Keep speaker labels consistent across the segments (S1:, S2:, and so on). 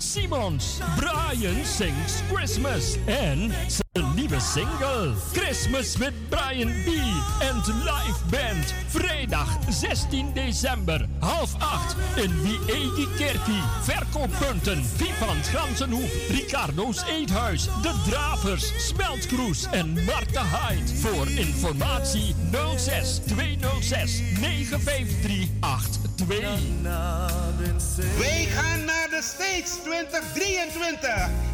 S1: Simons. Brian sings Christmas en zijn nieuwe single Christmas with Brian B. en live band. Vrijdag 16 december, half acht in Wiegi Kerkie. Verkooppunten Vivant Gansenhoef, Ricardo's Eethuis, De Dravers, Smeltkroes en Marta Hyde. Voor informatie 06 206 953 82.
S2: Wij gaan naar de States 2023.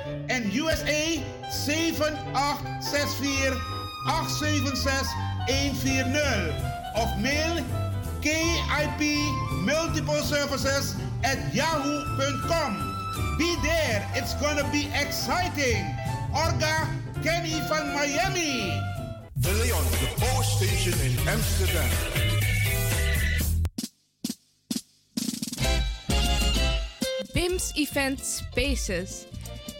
S2: en USA 7864 876 140 of mail KIP Multiple Services at yahoo.com. Be there, it's gonna be exciting. Orga Kenny van Miami.
S3: De Leon, the Power Station in Amsterdam.
S4: BIMS Event Spaces.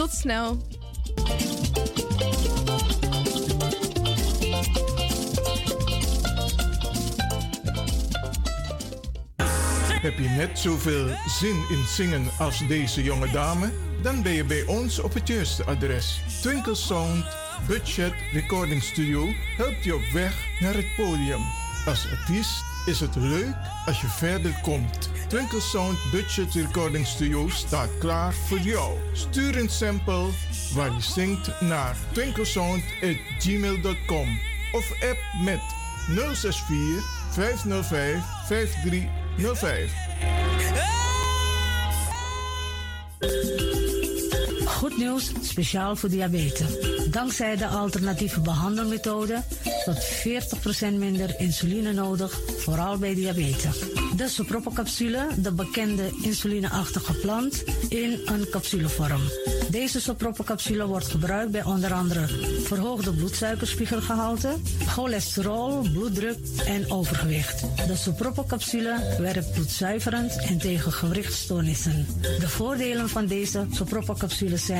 S4: Tot snel.
S3: Heb je net zoveel zin in zingen als deze jonge dame? Dan ben je bij ons op het juiste adres. Twinkle Sound Budget Recording Studio helpt je op weg naar het podium. Als artiest is het leuk als je verder komt. Twinkle Sound Budget Recording Studio staat klaar voor jou. Stuur een sample waar je zingt naar twinklesound.gmail.com of app met 064 505 5305.
S5: Nieuws, speciaal voor diabetes. Dankzij de alternatieve behandelmethode tot 40% minder insuline nodig, vooral bij diabetes. De soproppencapsule, de bekende insulineachtige plant, in een capsulevorm. Deze soproppencapsule wordt gebruikt bij onder andere verhoogde bloedsuikerspiegelgehalte, cholesterol, bloeddruk en overgewicht. De soproppencapsule werkt bloedzuiverend en tegen gewrichtstoornissen. De voordelen van deze soproppencapsule zijn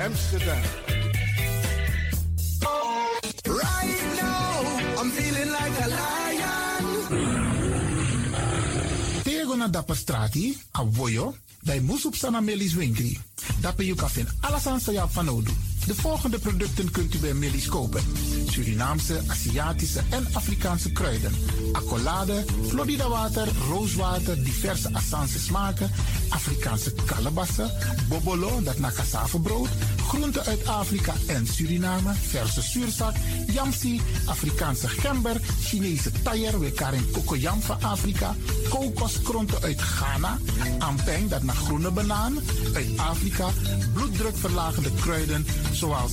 S3: Amsterdam.
S6: Right now, I'm feeling like a lion.
S7: Tego na dapper strati, a voyo, dai musup sana melis winkri. Dapper you kafin alasan sa ya fanodu. De volgende producten kunt u bij Millie's kopen. Surinaamse, Aziatische en Afrikaanse kruiden. Accolade, Florida water, rooswater, diverse Assange smaken. Afrikaanse kalebassen, bobolo, dat na brood. Groenten uit Afrika en Suriname, verse zuurzak, yamsi, Afrikaanse gember, Chinese taier, we karin kokoyam van Afrika. Kokoskronten uit Ghana, ampeng, dat naar groene banaan, uit Afrika. Bloeddrukverlagende kruiden zoals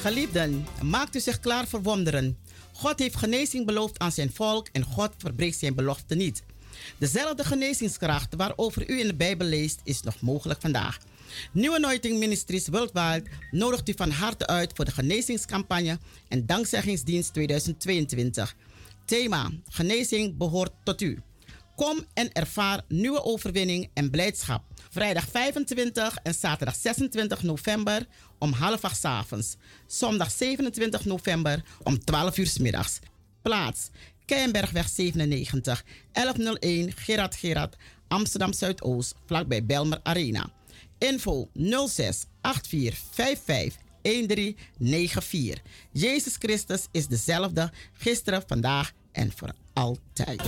S8: Geliefden, maakt u zich klaar voor wonderen. God heeft genezing beloofd aan zijn volk en God verbreekt zijn belofte niet. Dezelfde genezingskracht waarover u in de Bijbel leest, is nog mogelijk vandaag. Nieuwe Anointing Ministries Worldwide nodigt u van harte uit voor de genezingscampagne en dankzeggingsdienst 2022. Thema: Genezing behoort tot u. Kom en ervaar nieuwe overwinning en blijdschap. Vrijdag 25 en zaterdag 26 november om half acht avonds. Zondag 27 november om 12 uur middags. Plaats: Keienbergweg 97, 1101 Gerard Gerard, Amsterdam Zuidoost, vlakbij Belmer Arena. Info 06 84 55 1394. Jezus Christus is dezelfde gisteren, vandaag en voor altijd.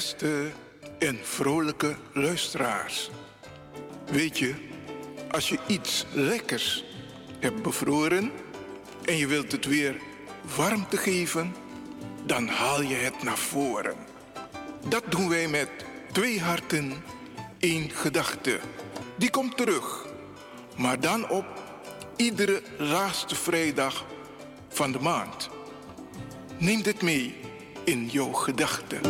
S3: Beste en vrolijke luisteraars. Weet je, als je iets lekkers hebt bevroren en je wilt het weer warmte geven, dan haal je het naar voren. Dat doen wij met twee harten, één gedachte. Die komt terug, maar dan op iedere laatste vrijdag van de maand. Neem dit mee in jouw gedachten.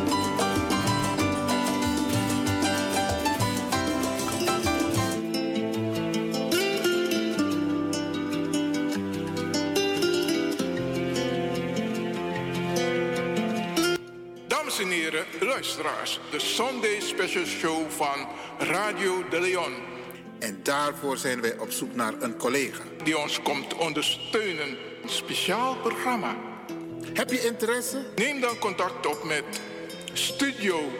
S3: Luisteraars, de Sunday Special Show van Radio de Leon.
S9: En daarvoor zijn wij op zoek naar een collega.
S3: Die ons komt ondersteunen. Een speciaal programma.
S9: Heb je interesse?
S3: Neem dan contact op met Studio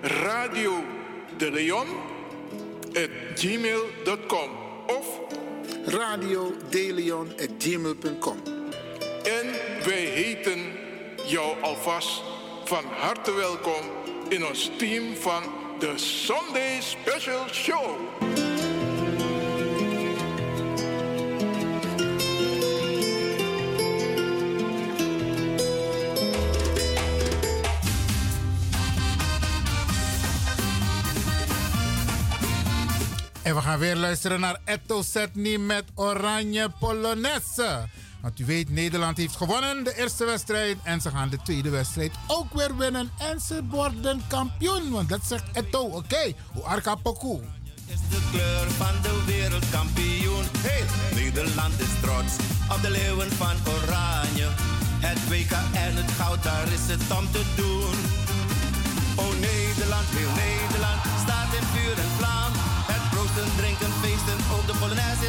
S3: Radio de Leon at gmail.com of
S9: radiodeleon.gmail.com
S3: En wij heten jou alvast van harte welkom in ons team van de Sunday Special Show.
S7: En we gaan weer luisteren naar Etto Setni met Oranje Polonaise. Want u weet, Nederland heeft gewonnen de eerste wedstrijd. En ze gaan de tweede wedstrijd ook weer winnen. En ze worden kampioen. Want dat zegt Eto. Oké, okay. Arka
S10: is de kleur van de wereldkampioen. Hey, Nederland is trots op de leeuwen van Oranje. Het WK en het goud, daar is het om te doen. Oh Nederland, heel Nederland, staat in vuur en vlam. Het proosten, drinken, feesten, op de Polonaise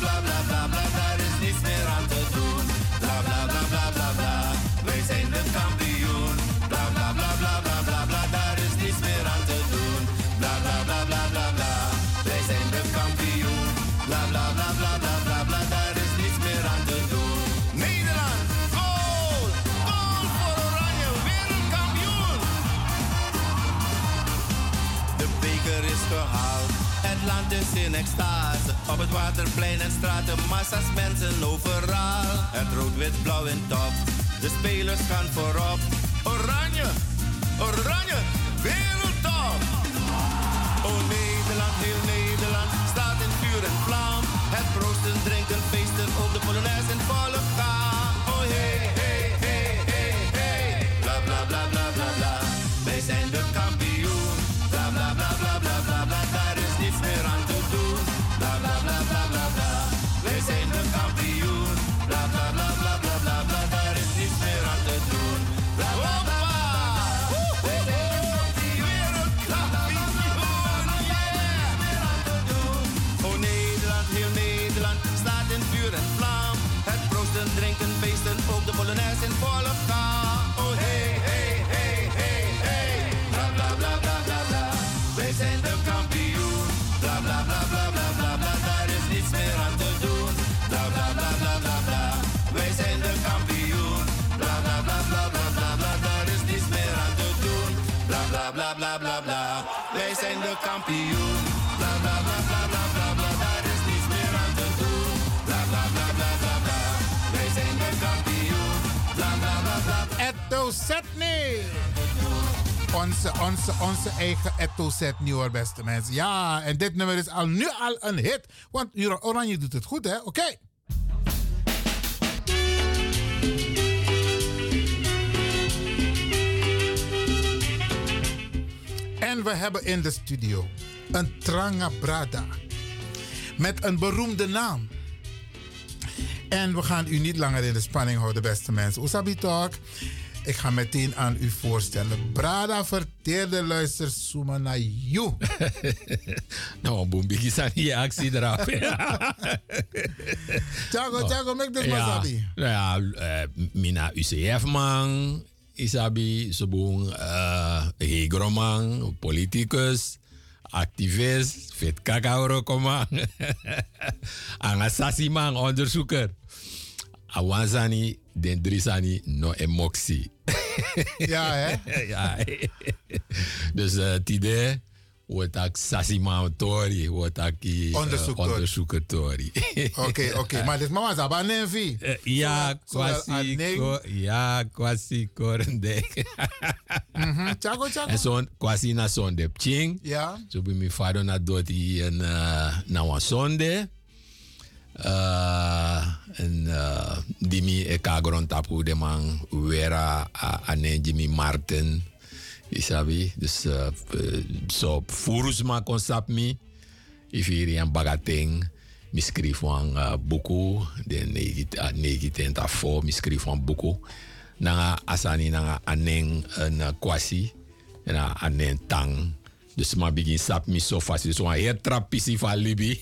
S10: bla bla bla bla bla is niets meer aan te doen. Bla bla bla bla bla bla, wij zijn de kampioen. Bla bla bla bla bla bla bla, daar is niets meer aan te doen. Bla bla bla bla bla bla, wij zijn de kampioen. Bla bla bla bla bla bla bla, daar is niets meer aan te doen. Nederland, goal! Goal voor Oranje, wereldkampioen! De beker is gehaald, het land is in extase. Waterplein en straten, massa's mensen overal. Het rood, wit, blauw in top, de spelers gaan voorop. Oranje, oranje,
S7: Etto Setney. Onze, onze, onze eigen Etto Setney hoor, beste mensen. Ja, en dit nummer is al nu al een hit. Want Ura- Oranje doet het goed, hè? Oké. En we hebben in de studio een Tranga Brada. Met een beroemde naam. En we gaan u niet langer in de spanning houden, beste mensen. Oesabi Talk. Ik ga meteen aan u voorstellen. Brada verteerde luister Suma naar you.
S11: nou, boem, biggie zijn hier actie eraf.
S7: Tiago, Tiago, make this masabi.
S11: Nou ja, eh, mina UCF man, isabi, sobong, uh, hegroman, politicus, activist, fit kakao man. Angasasi man, onderzoeker. Awanzani, den drisani, no emotie.
S7: Ja, hè?
S11: ja. dus uh, het idee wordt ook Sassima Tori, wordt ook uh,
S7: Onderzoek
S11: onderzoeker Tori.
S7: Oké, oké, maar dit mama zaba nevi.
S11: Uh, ja, kwasi, ko, ja, kwasi korendek.
S7: Mhm, Chago, chago.
S11: En zo'n kwasi na zonde ching.
S7: Ja.
S11: Zo bij mijn vader na en uh, na een zonde. Uh, en uh, die mi e kagron tapu de man wera ane Jimmy Martin isabi. Dus so furus ma kon sap mi ifiri en bagateng mi skrif wan buku de negiten ta fo mi skrif buku. Nanga asani nanga aneng en uh, kwasi en aneng tang dus maar begin sap mi so fasi. Dus een heer trappisi van Libi.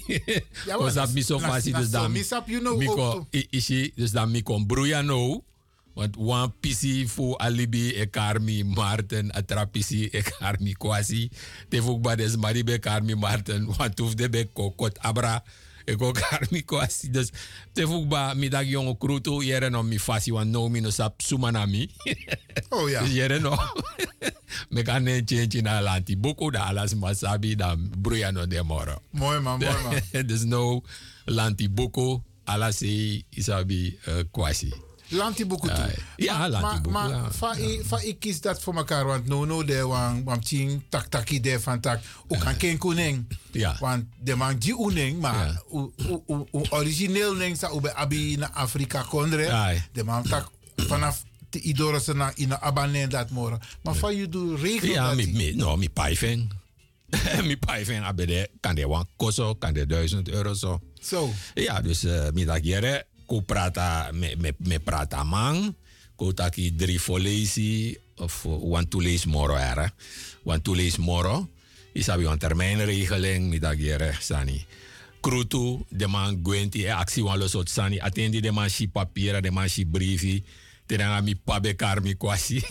S7: Ja,
S11: sap mi so
S7: na-
S11: fasi. Dus dan
S7: mi sap you know
S11: mi
S7: ook
S11: kon-
S7: toe.
S11: i- isi, dus dan mi kon broeien nou. Want wan pisi fu alibi e karmi Martin, a trapisi e karmi kwasi. Te fuk des mari be karmi Martin, want tuf de be kokot abra. E ko karmi kwasi. Dus te fuk ba mi dag jonge kruto yere no mi fasi wan no mi no sap sumanami.
S7: Oh ja.
S11: Dus no. Me kan ne change na lanti. Boko da alas masabi dan broeien no de moro.
S7: Mooi man, mooi man.
S11: dus no lanti boko ala se isabi uh, kwasi.
S7: Lantibuku
S11: Ja,
S7: toe.
S11: ja,
S7: Maar-
S11: Lantibuku,
S7: Maar,
S11: ja.
S7: van i- van ik kies dat voor elkaar, want no no de wang wang ting tak taki de van tak. Ook kan geen koning.
S11: Ja.
S7: Want de man die uning, maar u- u- u- u origineel ning sa ube abi na Afrika kondre.
S11: Ja.
S7: De man tak vanaf de idoro na in abane dat moro. Maar van je doet regel
S11: Ja, mi, mi, no, mi paifing. mi paifing abede kan de wan koso, kan de duizend euro zo.
S7: Zo.
S11: Ja, dus uh, mi dat jere, ko prata, me, me, me prata man, ko taki drie volesi, of uh, wan toelees moro era. Wan toelees moro, isabi wan termijnregeling, mi dat jere, sani. Krutu, de man gwenti, e actie wan los sani, atendi de man si papiera, de man si briefi, tenanga mi pa bekar mi kwasi.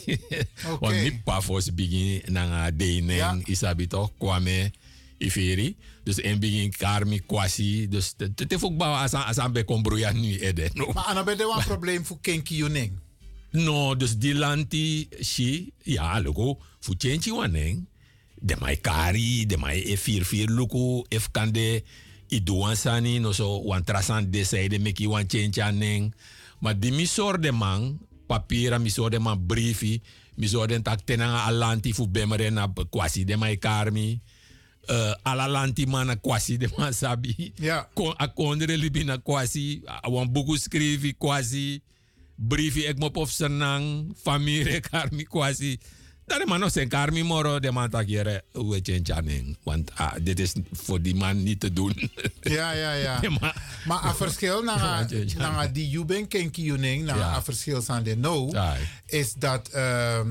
S11: Want mi pa fos begin nanga deining,
S7: Ja.
S11: isabi toch, kwame, iferi. Dus in begin karmi kwasi. Dus te te fok ba asan asan be kombroya nu ede. No.
S7: Maar aan ben een probleem voor Kenki Yuning.
S11: No, dus die lanti shi, ja, loko, fu chenchi waneng. De mai kari, de mai e fir fir loko, if kande i duan sani, no so wan trasan de seide meki wan chenchi aneng. Maar di misor de man, papiera misor de man briefi, misor den tak tenanga alanti fu bemere na kwasi de mai karmi. Uh, ala lanti mana kwasi de man sabi.
S7: Ja.
S11: Kon, a kondre libi na kwasi, a wan buku skrivi kwasi briefi ek mop of senang, familie karmi kwasi. Dat man nog zijn karmi moro, de man tak jere, we chanchaning. Want ah, dit is voor die man niet te doen.
S7: Ja, ja, ja.
S11: Nee, maar-
S7: Maar een verschil naar die Juben Kenki Yuning, naar
S11: Ja.
S7: een verschil aan de no,
S11: Ja.
S7: is dat ehm,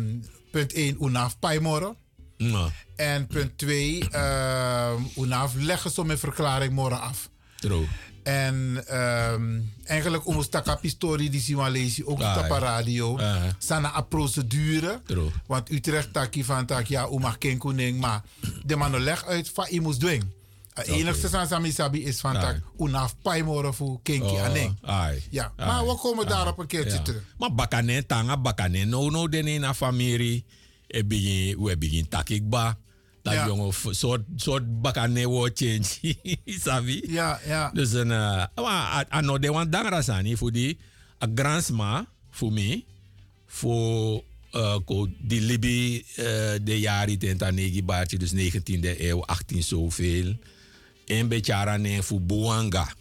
S7: punt 1 unaf paimoro.
S11: no,
S7: En punt 2, um, unaf leggen ze mijn verklaring morgen af.
S11: true.
S7: En ehm, eigenlijk om een historie die zien we lezen, ook
S11: Ah,
S7: op de
S11: ja.
S7: radio.
S11: Ah.
S7: Sana een procedure.
S11: True.
S7: Want Utrecht taki van tak ja, u mag geen koning, maar de man leg uit van je moest doen. Het
S11: Oké.
S7: enigste san sami sabi is van
S11: Ah.
S7: tak unaf paimoro voor kenki
S11: Oh,
S7: aning.
S11: ai.
S7: Ja,
S11: Ai.
S7: maar we komen
S11: Ai.
S7: daarop een keertje
S11: Ja.
S7: terug.
S11: Maar bakane tanga bakane no no de ne na familie. E begin we begin takikba. Dat
S7: Ja.
S11: jongen soort soort bakane wo change. Sabi?
S7: Ja, ja.
S11: Dus een uh, maar ano de wan dangra sani voor die a gransma voor me voor uh, die Libi uh, de jaren tenta negi baartje dus 19e eeuw 18 zoveel. En beetje nee voor Buanga.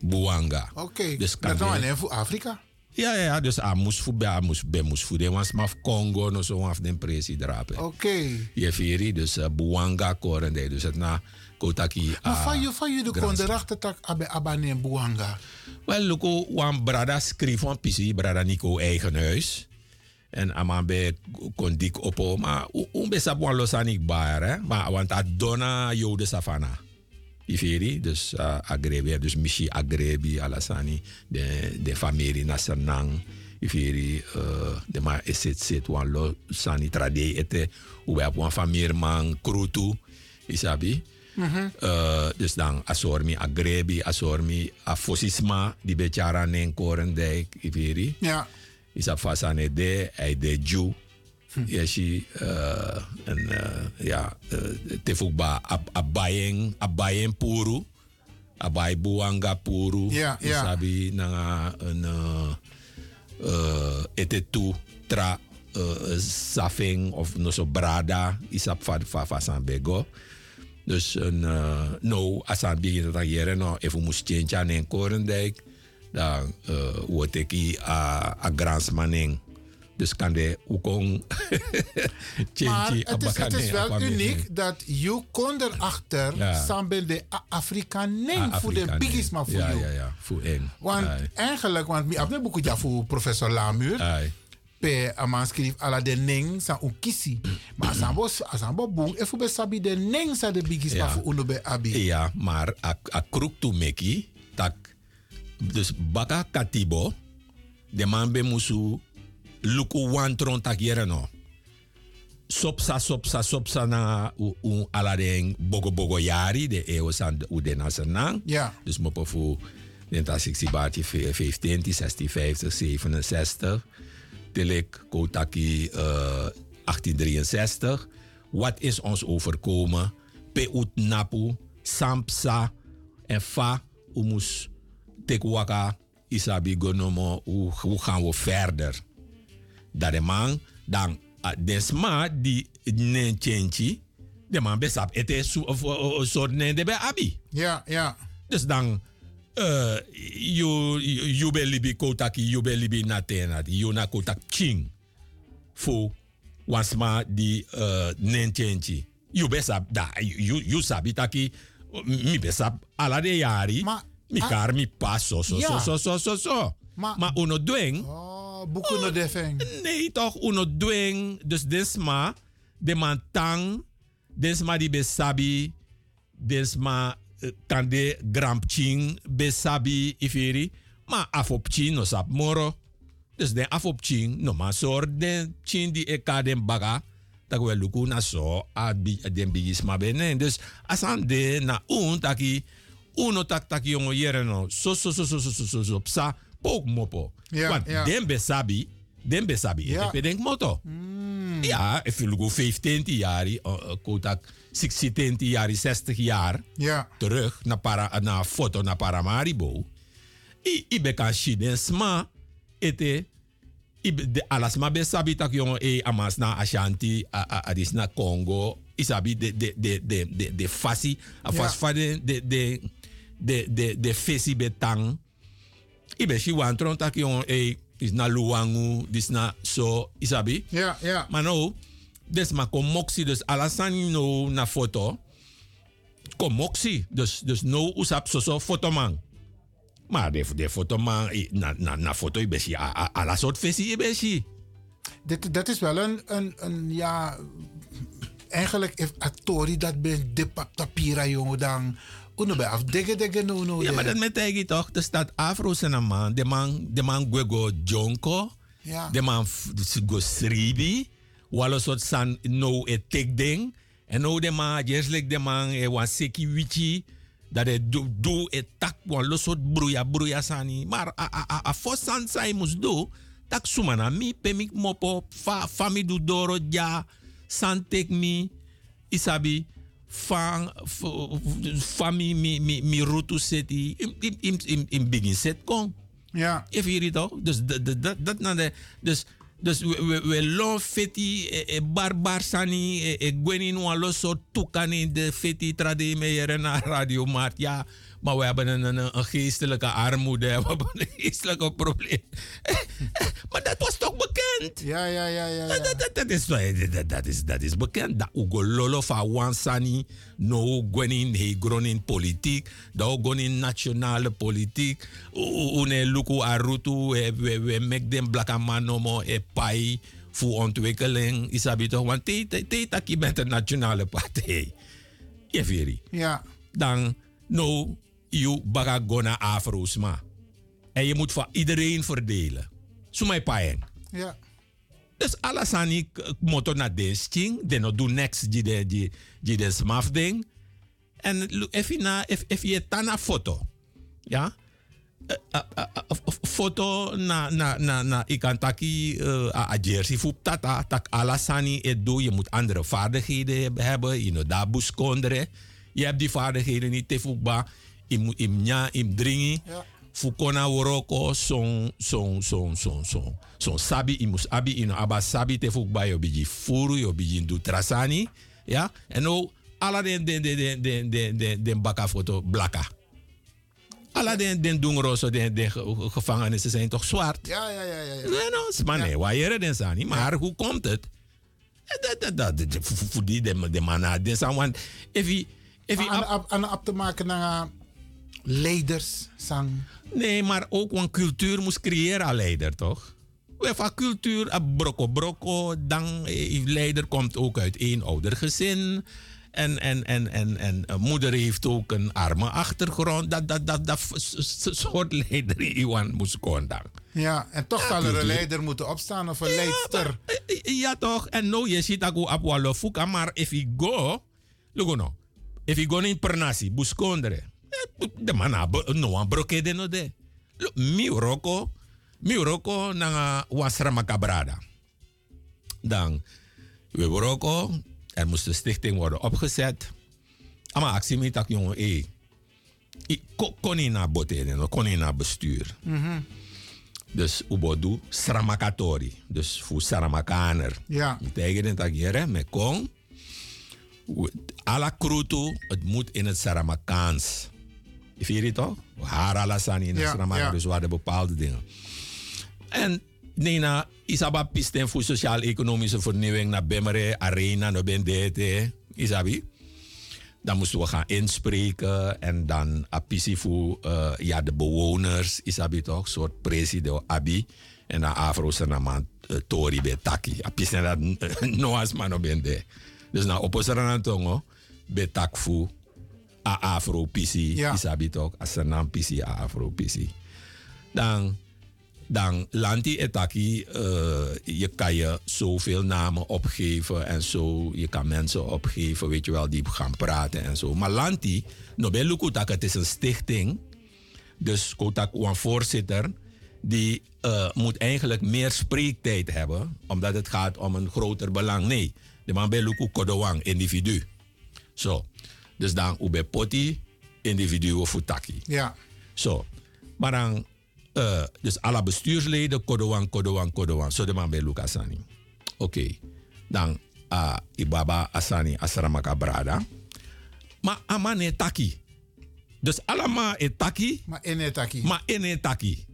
S11: Buanga.
S7: Oké,
S11: Dus kan
S7: dat
S11: je-
S7: nou voor Afrika.
S11: Ja, ja, dus a moest voor bij moest bij moest was maar Congo no zo af den presi drapen.
S7: Oké.
S11: Je veri dus uh, Buanga koren de dus het na kotaki.
S7: Maar
S11: ah,
S7: van je, van je de
S11: grans.
S7: kon de rachtertak abe abane en buanga.
S11: Wel, Luko, wan brada schreef van Pisi, brada Nico eigen huis. En amabe kon dik op, maar un besa buan losanik bar, hè. Maar want dona jode savana. Iferi, dus uh, agrebi, dus mishi agrebi alasani, de, de familie na Senang. Iferi, uh, de ma eset set wan lo sani trade ete, ube ap wan familie man krutu, isabi. Eh, dus dan asormi agrebi, asormi afosisma, die bechara nen korendijk, iveri.
S7: Ja.
S11: Is a fasane de, hij de Jew. Ja, si, eh, en eh, ja, uh, tefukba abayeng, abayeng puru. Abay buanga puru.
S7: Ja, ja.
S11: Isabi na een uh, uh, ete tu tra safing of no so brada isap fa fa fa san bego. Dus een uh, no asan begin dat jere no even moest change aan in Korendijk. Dan uh, word ik a a gransmaning. Dus kan de ukong
S7: Maar het is, het is wel uniek dat je kon erachter
S11: Ja.
S7: samen de A- Afrikaning voor de biggies maar voor
S11: ja,
S7: jou.
S11: Ja, ja, voor één.
S7: Want
S11: Ai.
S7: eigenlijk, want mi abne boekje ja voor professor Lamuur.
S11: Ai.
S7: Pe aman skrif ala de ning sa un kisi. Maar asan bo asan bo boom e fu be sabi de ning sa de biggies
S11: Ja.
S7: maar voor uno be abi.
S11: Ja, maar a, a kruk tu meki, tak, dus baka katibo, de man be musu, luku wantron tak yere no. Sopsa, sopsa, sopsa na u, u bogo bogo yari, de eeuw san u de nasenang.
S7: Ja.
S11: Dus mopo fu, den ta 60 baatje 15, 16, 50, 67. Telek kotaki eh, 1863. Wat is ons overkomen? Peut napu, sampsa en fa umus tekwaka isabi gonomo, hoe, hoe gaan we verder? Dat de man, dan, uh, desma die nen chenchi, de man besap, het is een soort nen de abi.
S7: Ja, ja.
S11: Dus dan, uh, you, you be libi kotaki, you be libi natena, you na kotak ching. Fu, wansma di uh, nen chenchi. You besap, da, you, you sabi taki, mi besap ala de yari.
S7: Ma,
S11: mi kar mi pas so so
S7: Ja.
S11: so so so so.
S7: Ma-
S11: Maar uno.
S7: Oh, no defeng.
S11: Nee toch, uno dwing. Dus desma, de man tang, desma di besabi, desma eh, kan de grampching besabi iferi. Maar afopching no sap moro. Dus den afopching, no maar soort den chin die eka den baga. We luku na so, a den bigis ma benen. Dus asan de na un taki, uno tak taki jongo yere no, so so so so so so so so psa, pok mopo.
S7: Ja,
S11: Want
S7: ja.
S11: den besabi, den besabi,
S7: Ja.
S11: moto. Ja, if you go 15 jaar, kotak 16 jaar, 60 jaar
S7: Ja.
S11: terug naar para, na foto naar Paramaribo. I, i be kan shiden sma ete i be- de alas ma be sabi tak jongen e amas na Ashanti a, a, a dis na Congo isabi de de de de de de fasi a
S7: Ja.
S11: de de de de de de fesi betang i be shi wan tron tak jongen e is na luangu dis na so isabi
S7: Ja, ja.
S11: maar nou, des maar kom moxie, dus alasani no na foto. Kom moxie, dus, dus no usap so so fotoman. Maar de, de fotoman, eh, na, na, na foto, ibesi, a, a, a la soort visie, ibesi.
S7: Dit, dat is wel een, een, een ja. Eigenlijk, if Atori dat ben de papira jongen dan. Uno bij af, degge degge no no.
S11: Ja, maar dat met tegen toch, staat afro zijn man, de man, de man go jonko,
S7: Ja.
S11: de man go sribi, walo soort san no e tek ding, en no de man, just like de man e wan seki wichi, dat e do, do e tak wan lo soort bruya bruya sani, maar a, a, a, a fos san sai mus do, tak sumana mi pemik mopo, fa, fami du doro ja, san tek mi, isabi, fan fami mi mi mi rutu seti im im im im, im begin set kon.
S7: Ja.
S11: Even hier toch? Dus dat dat dat na de dus dus we we, we lo feti e, e barbar sani e, e gwenin wan lo so tukani de feti trade me hier na radio maar ja maar we hebben een, een, een geestelijke armoede we hebben een geestelijke probleem maar dat was toch bekend
S7: Ja, ja, ja, ja. ja.
S11: dat, dat, dat, is, dat, dat, is, dat is bekend. Dat Ugo Lolo van Wansani, no gwenin he gronin politiek, dat gonin nationale politiek. Une luku arutu, we, we, mek den blaka man no mo e pai voor ontwikkeling. Isabi toch, want te, taki bent een nationale partij. Je.
S7: Ja.
S11: Dan, no, you bagagona afrosma. En je moet van iedereen verdelen. Sumai paien.
S7: Ja.
S11: Dus alles aan ik motor naar deze ding. Dan doe next die de die die de smaf ding. En even na if je tana foto. Ja. Eh, eh, eh, foto na na na na ik kan taki a jersey voor tata tak alasani het doe je moet andere vaardigheden hebben. Je moet daar boeskonderen. Je hebt die vaardigheden niet te voetbal im, im nya, im dringi.
S7: Ja.
S11: Fukona woroko son, son, son, son, son. Son sabi imus abi ino aba sabi te fukba yo biji furu yo biji ndu trasani. Ja, en ook alla den, den, den, den, den, den, den, den baka foto blaka. ala den, den dungroso, den, den gevangenissen zijn toch zwart?
S7: Ja, ja, ja. ja, ja.
S11: Nee, no, maar nee, waar den sani. Maar hoe komt het? Dat, dat, dat, voor die, de, de man, den sani. Want, if
S7: Aan, aan, aan, te maken naar leiders, sang.
S11: Nee, maar ook een cultuur moest creëren als leider, toch? We hebben cultuur, a broko broko, dan eh, leider komt ook uit één ouder gezin. En, en, en, en, en een moeder heeft ook een arme achtergrond. Dat, dat, dat, dat soort leider Iwan moest komen.
S7: Ja, en toch zal er een leider moeten opstaan of een leidster.
S11: Eh, Ja toch, en nou je ziet dat op walo fuka, maar if you go, look no, if you go in Pernasi, eh, de man na no one broke de no de. Mi roko, mi roko na wasra makabrada. Dan, we roko, er moest een stichting worden opgezet. Ama actie met dat jongen, eh, I- ko- kon je naar boten, no? kon je naar bestuur.
S7: Mhm.
S11: Dus ubodu sramakatori. Dus voor saramakaner.
S7: Ja.
S11: Betekent dat je met kon. Alla krutu, het moet in het Saramakaans. Je vindt het toch? Haralasani in het
S7: Ja, ja.
S11: dus we hadden bepaalde dingen. En Nina, Isaba pisten voor sociaal-economische vernieuwing naar Bemmere, Arena, naar Bendete. Isabi. Dan moesten we gaan inspreken en dan apisi voor eh, ja, de bewoners, Isabi toch, soort president Abi. En dan Afro Senaman uh, Tori Betaki. Apisi dat Noas Mano Bende. Dus na opposeren tongo, Betak voor a Afro Pisi,
S7: Ja.
S11: Isabi toch, Asenam Pisi, a Afro Pisi. Dan dan lanti etaki, eh, je kan je zoveel namen opgeven en zo. Je kan mensen opgeven, weet je wel, die gaan praten en zo. Maar lanti, nobel lukutak, het is een stichting. Dus kotak een voorzitter, die eh, moet eigenlijk meer spreektijd hebben, omdat het gaat om een groter belang. Nee, de man luku kodowang, individu. Zo. Dus dan ube poti, individu of futaki.
S7: Ja.
S11: Zo. Maar dan, eh, dus alle bestuursleden, Kodowan, Kodowan, Kodowan. Zo de man bij Lucas. Oké. Dan, ah, Ibaba Asani Asramaka Brada. Maar amane taki. Dus allemaal e taki.
S7: Maar ene taki.
S11: Maar ene taki.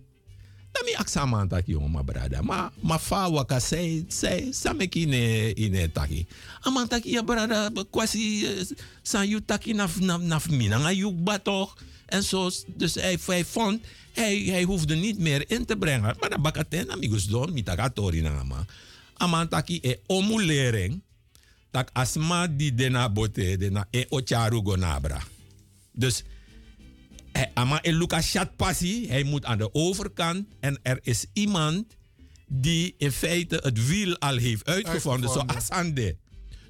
S11: Dan mi aksama taki jongen, ma brada. Maar ma fa waka sei, sei, sameki ne ine taki. Aman taki ya brada, kwasi san yu taki naf, naf, naf minanga yuk ba toch. En zo, dus hij, hij vond, hij, hij hoefde niet meer in te brengen. Maar dan bakaten, amigos don, mitaka tori na ma. Aman taki e omulering. Tak asma di dena bote, dena e ocharu go nabra. Dus hij, ama in Lucas chat passie, hij moet aan de overkant en er is iemand die in feite het wiel al heeft uitgevonden, zoals Ande.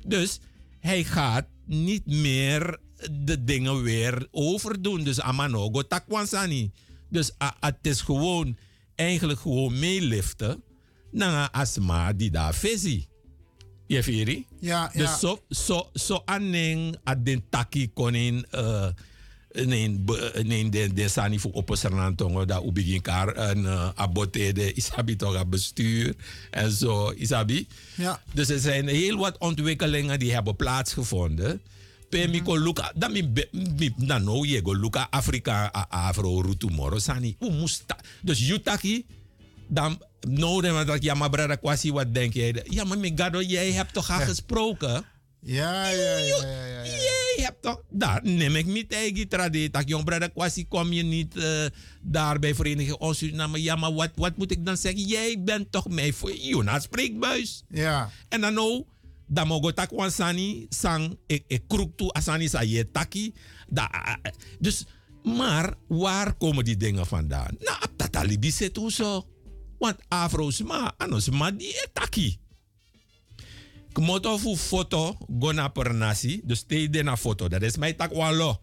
S11: Dus hij gaat niet meer de dingen weer overdoen. Dus amanogo takwansani. Dus a- het is gewoon, eigenlijk gewoon meeliften naar asma die daar visie. Je?
S7: Ja, ja.
S11: Dus zo, zo, zo aanneem aan den taki konin uh, nee, de, de sani voor opposernantongo dat u begin kar een uh, abote de isabi toch bestuur en zo isabi.
S7: Ja.
S11: Dus er zijn heel wat ontwikkelingen die hebben plaatsgevonden. Pe mi ko luka, dan mi mi na no je go luka Afrika a afro rutu moro sani. U musta. Dus jutaki dan nodig dat ja maar brada kwasi wat denk jij? Ja maar mi gado jij hebt toch al gesproken?
S7: Ja, ja, ja, ja, ja.
S11: Jij hebt toch, daar neem ik niet eigen traditie. Dat jong kwasi kom je niet eh, daar bij Vereniging Ons Suriname. Ja maar wat, wat moet ik dan zeggen? Jij bent toch mij voor Jona spreekbuis.
S7: Ja.
S11: En dan nou, dan mogen tak wansani sang e, e kroek toe asani sa je taki. Da, dus, maar waar komen die dingen vandaan? Nou, dat alibi zit zo. Want afro's ma, anos ma die taki. Kmoto fu foto gona per nasi, dus te de na foto, dat is mijn tak walo.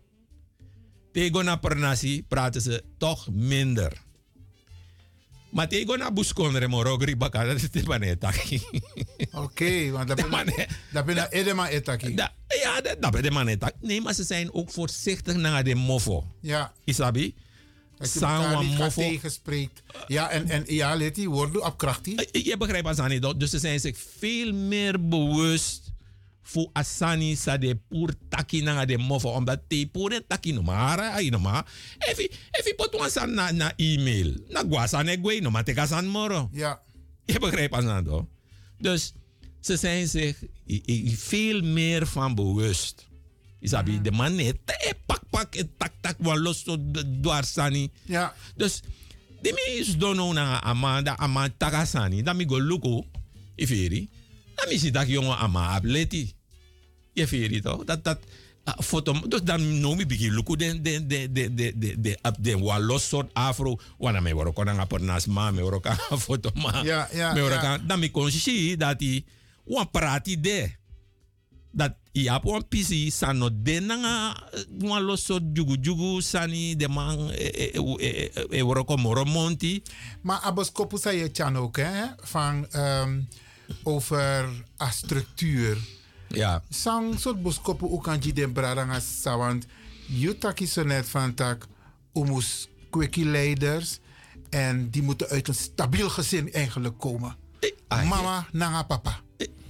S11: Te gona per nasi praten ze toch minder. Maar te gona buskonre mo rogri baka, dat is te bane taki.
S7: Oké, want dat ben ben edema etaki.
S11: Ja, dat, ben de man tak. Nee, maar ze zijn ook voorzichtig naar de mofo.
S7: Ja.
S11: Isabi?
S7: Dat je elkaar niet gaat tegenspreekt. Ja, en, en ja, let die woorden op krachtig.
S11: Je begrijpt Asani dat. Dus ze zijn zich veel meer bewust voor Asani sa de pur taki na de mofo. Omdat te pur en taki no maar ay no maar. Efi efi pot wansan na na e-mail. Na guasa ne gwe no maar te kasan moro.
S7: Ja.
S11: Je begrijpt Asani dat. Dus ze zijn zich veel meer van bewust. Isabi, de man net eh, pak pak eh, tak tak wan los to dwarsani.
S7: Ja.
S11: Dus de mi is dono na amanda ama takasani. Dan mi go luko iferi. Dan mi si dat jongen ama atleti. Je feri toch? Dat dat foto. Dus dan no mi bigi luko de de de de de de de op de wa los soort afro. Wana me woro kona nga pernas ma me woro ka foto ma.
S7: Ja, ja,
S11: Me woro
S7: ja.
S11: ka dan mi kon si dat i wan prati de dat i ap wan pisi sano de nanga wan lo so jugu jugu sani de man e, e, e, e, e moro monti.
S7: Maar Aboskopu zei je Chan ook, hè? Van, ehm, over a structuur.
S11: Ja.
S7: Sang soort boskopu ook aan den bradanga sa, want Jutaki zo net van tak, oemus quickie leiders. En die moeten uit een stabiel gezin eigenlijk komen. Mama nanga papa.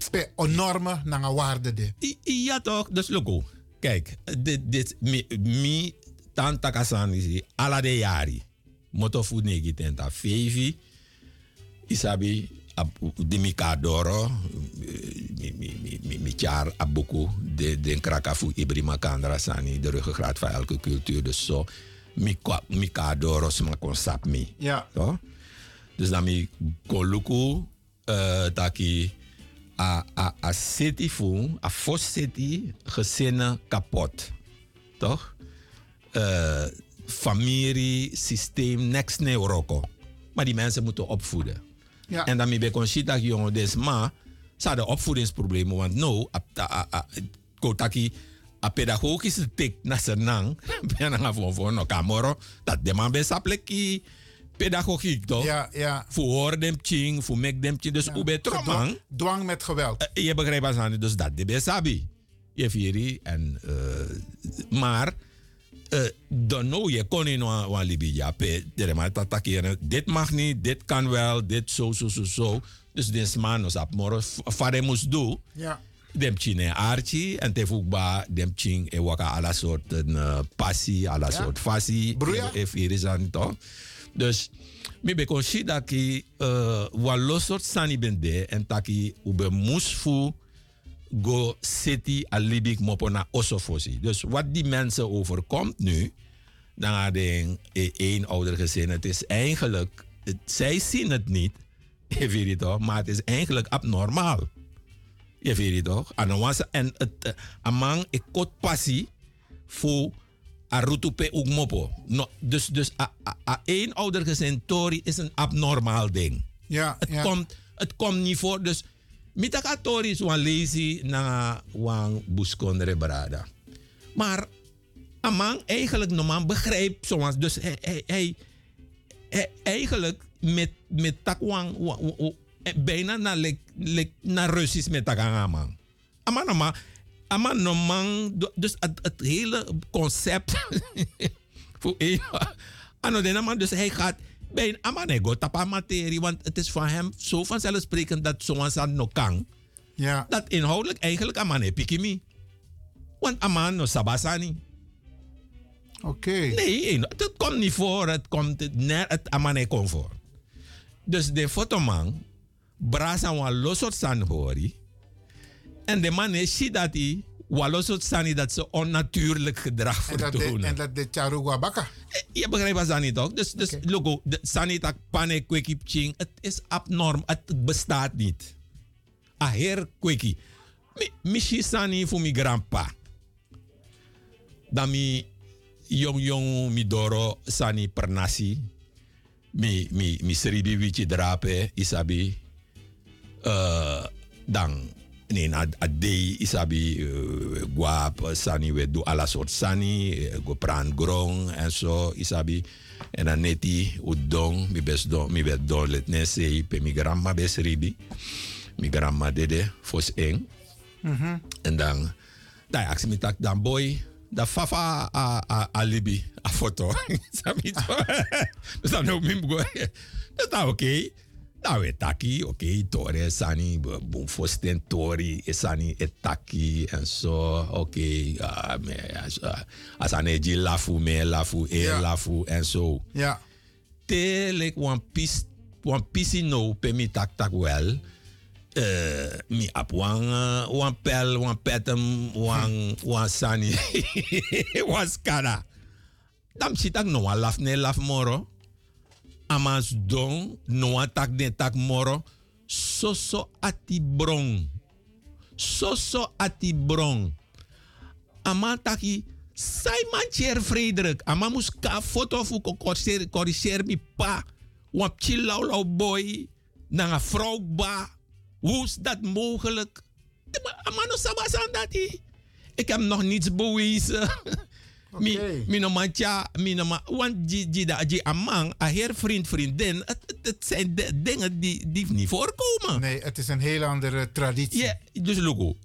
S7: Pe onorme nanga waarde de.
S11: Ja toch, dus logo. Kijk, dit, dit, mi, mi tanta kasani ala de jari. Moto fu negi tenta fevi. Isabi, de mi kadoro, mi, mi, mi, mi, mi char abuku, de, de krakafu ibrima kandra sani, de ruggengraat van elke cultuur. Dus zo, mi, mi kadoro sma konsap mi.
S7: Ja.
S11: Toch? Dus dan mi koluku, uh, taki, a, a, a city fu, a fos city, gezinnen kapot. Toch? Uh, familie, systeem, niks neuroko. Maar die mensen moeten opvoeden.
S7: Ja.
S11: En dan ben ik dat jongen, dus maar, ze hadden opvoedingsproblemen. Want nou, kotaki, a pedagogische tik na senang, ben aan voor voor no kamoro, dat de man best apleki pedagogiek toch?
S7: Ja, ja.
S11: Voor dem ching, voor mek dem ching. Dus hoe ben je man?
S7: Dwang met geweld.
S11: Uh, je begrijpt wat aan, dus dat de best sabi. Je vieri en, uh, maar, uh, dan nou je kon in een Libya, pe, dit mag niet, dit kan wel, dit zo, zo, zo, zo. Dus deze man was op morgen, vader moest doen.
S7: Ja.
S11: Dem chine archi en te fukba dem ching e waka ala soort passie, ala ja. soort fassie.
S7: Broeia.
S11: E iris aan toch. Dus mi be dat ki uh, walo soort sani bende en taki ube musfu go city alibik mopo na osofosi. Dus wat die mensen overkomt nu, dan had een één ouder gezin. Het is eigenlijk, het, zij zien het niet, je weet het toch, maar het is eigenlijk abnormaal. Je weet het toch? En het, uh, amang ik kot passie voor arutupe ook mopo. No, dus dus a, a, a één ouder gezin tori is een abnormaal ding.
S7: Ja,
S11: het,
S7: ja.
S11: Komt, het komt niet voor. Dus mitaka tori is wan lazy na wan buskondere brada. Maar amang eigenlijk normaal begrijpt zoals dus hij, hij, hij, hij eigenlijk met met takwang bijna naar like, like, naar Russisch met takwang man. Ama normaal ama normaal dus het, het hele concept voor een ano de man dus hij gaat bij amanego tapa materie want het is van hem zo vanzelfsprekend dat zoals aan no kan
S7: ja.
S11: dat inhoudelijk eigenlijk amane pikimi want aman no sabasani
S7: Oké. Okay.
S11: Nee, het komt niet voor. Het komt net het amane komt voor. Dus de fotoman, brasa wan losot san hori. En de man is ziet dat hij walosot sani dat ze onnatuurlijk gedrag vertonen.
S7: En dat de charugwa baka.
S11: Je begrijpt wat sani toch? Dus, dus okay. logo, de sani tak pane kweki ching. Het is abnorm. Het bestaat niet. A her kweki. Mishi sani voor mi grandpa. Dan mi jong jong mi doro sani per nasi. Mi, mi, mi seribi wichi drape isabi. Uh, dan nee, na a day isabi uh, guap sani we do ala soort sani uh, go pran grong en zo isabi en dan neti udong mi bes don mi bet don let ne sei pe mi grandma bes ribi mi grandma dede fos eng
S7: mm -hmm.
S11: en dan daar aksi mi tak dan boy da fafa a, a, a libi a foto sabi to dus dan ook mi go dat oké okay. Nou, etaki, oké, okay, tore, sani, boom, fosten tori, sani, etaki, en zo, oké, okay, uh, asane ji lafu, me lafu, e
S7: Ja.
S11: lafu, en zo.
S7: Ja.
S11: Te, like, one piece, one piece no, pe mi tak tak wel, uh, mi ap wan, wan pel, wan petem, wan, wan sani, wan skada. Dam si tak no, wan laf ne laf moro amas don no atak de tak moro soso ati brong. Soso ati brong. Ama taki sai Frederik ama mus ka foto fu ko corriger corriger mi pa. Wap chillau lau boy na vrouw ba. Hoe is dat mogelijk. Ama no sabasan dati. Ik heb nog niets bewezen Mi, mi no mancha, mi no ma, want die, die, die, amang, a heer vriend, vriendin, het, het, het zijn de dingen die, die niet voorkomen.
S7: Nee, het is een heel andere traditie.
S11: Ja, dus logo,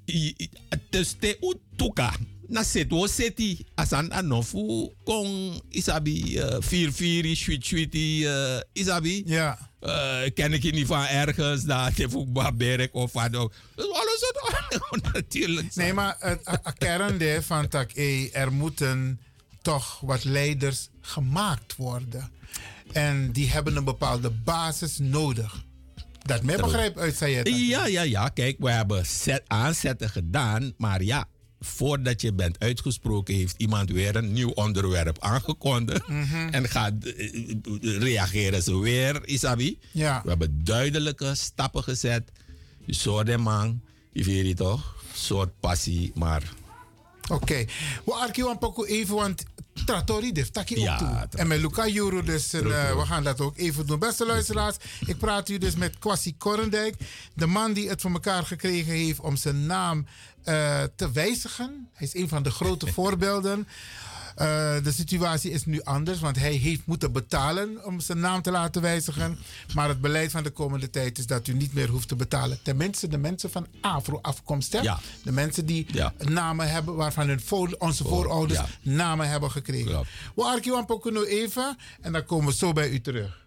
S11: het is te utuka. Na setwo seti asan anofu kon isabi uh, vier vier sweet sweetie uh, isabi.
S7: Ja.
S11: Uh, ken ik je niet van ergens dat je voetbal berk of wat ook. Dus alles wat natuurlijk
S7: nee maar het kern van dat er moeten toch wat leiders gemaakt worden. En die hebben een bepaalde basis nodig. Dat mij begrijp uit zei
S11: Ja, ja, ja. Kijk, we hebben set, aanzetten gedaan. Maar ja, voordat je bent uitgesproken, heeft iemand weer een nieuw onderwerp aangekondigd.
S7: Mhm.
S11: En gaat eh, reageren ze weer, Isabi.
S7: Ja.
S11: We hebben duidelijke stappen gezet. Je soort man, je weet toch? soort passie, maar.
S7: Oké, okay. we arkiwan poco even, want Trattori de taki ja, toe. En met Luca Juro, dus uh, we gaan dat ook even doen. Beste luisteraars, ik praat u dus met Kwasi Korendijk. De man die het voor elkaar gekregen heeft om zijn naam uh, te wijzigen. Hij is een van de grote voorbeelden. Uh, de situatie is nu anders, want hij heeft moeten betalen om zijn naam te laten wijzigen. Maar het beleid van de komende tijd is dat u niet meer hoeft te betalen. Tenminste, de mensen van Afro-afkomst.
S11: Ja.
S7: De mensen die
S11: ja.
S7: namen hebben waarvan hun voor, onze voor, voorouders ja. namen hebben gekregen.
S11: Ja.
S7: We arkiwan nu even en dan komen we zo bij u terug.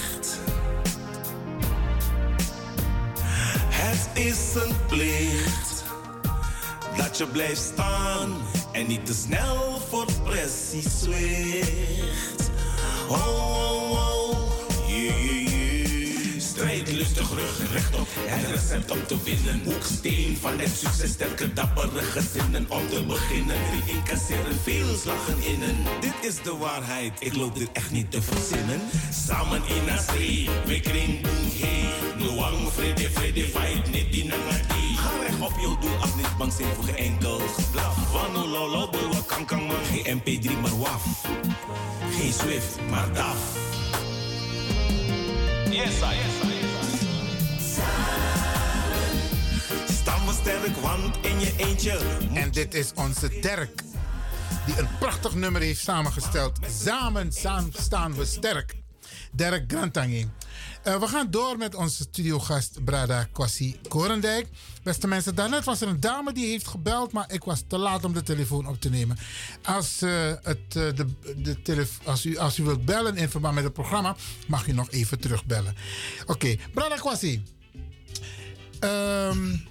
S12: Het is een plicht dat je blijft staan en niet te snel voor oh, oh, lustig, rug rechtop. Het recept om te winnen. Hoeksteen van het succes, sterke dappere gezinnen. Om te beginnen, drie incasseren, veel slagen innen. Dit is de waarheid, ik loop dit echt niet te verzinnen. Samen in zee, we kring boom hey. Nuang, vrede, vrede, fight, niet die nangati. Ga recht op je doel, af niet bang zijn voor geen enkel geblaf. Wano lolo, wat kan kan man. Geen MP3, maar waf. Geen Swift, maar DAF. Yes, I, yes, I. sterk, want in je eentje.
S7: En dit is onze Dirk, die een prachtig nummer heeft samengesteld. Samen staan we sterk. Dirk Grantangi. Uh, we gaan door met onze studiogast Brada Kwasi Korendijk. Beste mensen, daarnet was er een dame die heeft gebeld, maar ik was te laat om de telefoon op te nemen. Als, uh, het, uh, de, de als, u, als u wilt bellen in verband met het programma, mag u nog even terugbellen. Oké. Brada Kwasi. Um,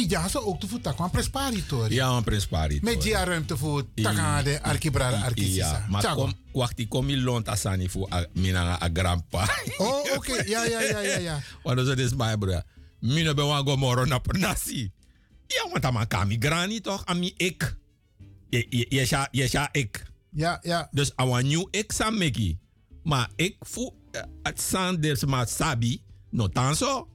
S7: Ija zo ook te voeten kwam presparitori.
S11: Ja, een presparitori.
S7: Met die ruimte voor takade arkibrada arkisisa.
S11: Ja, maar kom, wacht, ik kom lont asani voor mina a grandpa.
S7: Oh, oké. Okay. Ja, ja, ja, ja, ja.
S11: Want dat is mijn broer. Mina ben wango moro na nasi. Ja, want dan kami grani toch, ami ik. Je, je, je, je, je, ik.
S7: Ja, ja.
S11: Dus awan nieuw ik sam meki. Maar ik voel het sanders maar sabi, no tanso.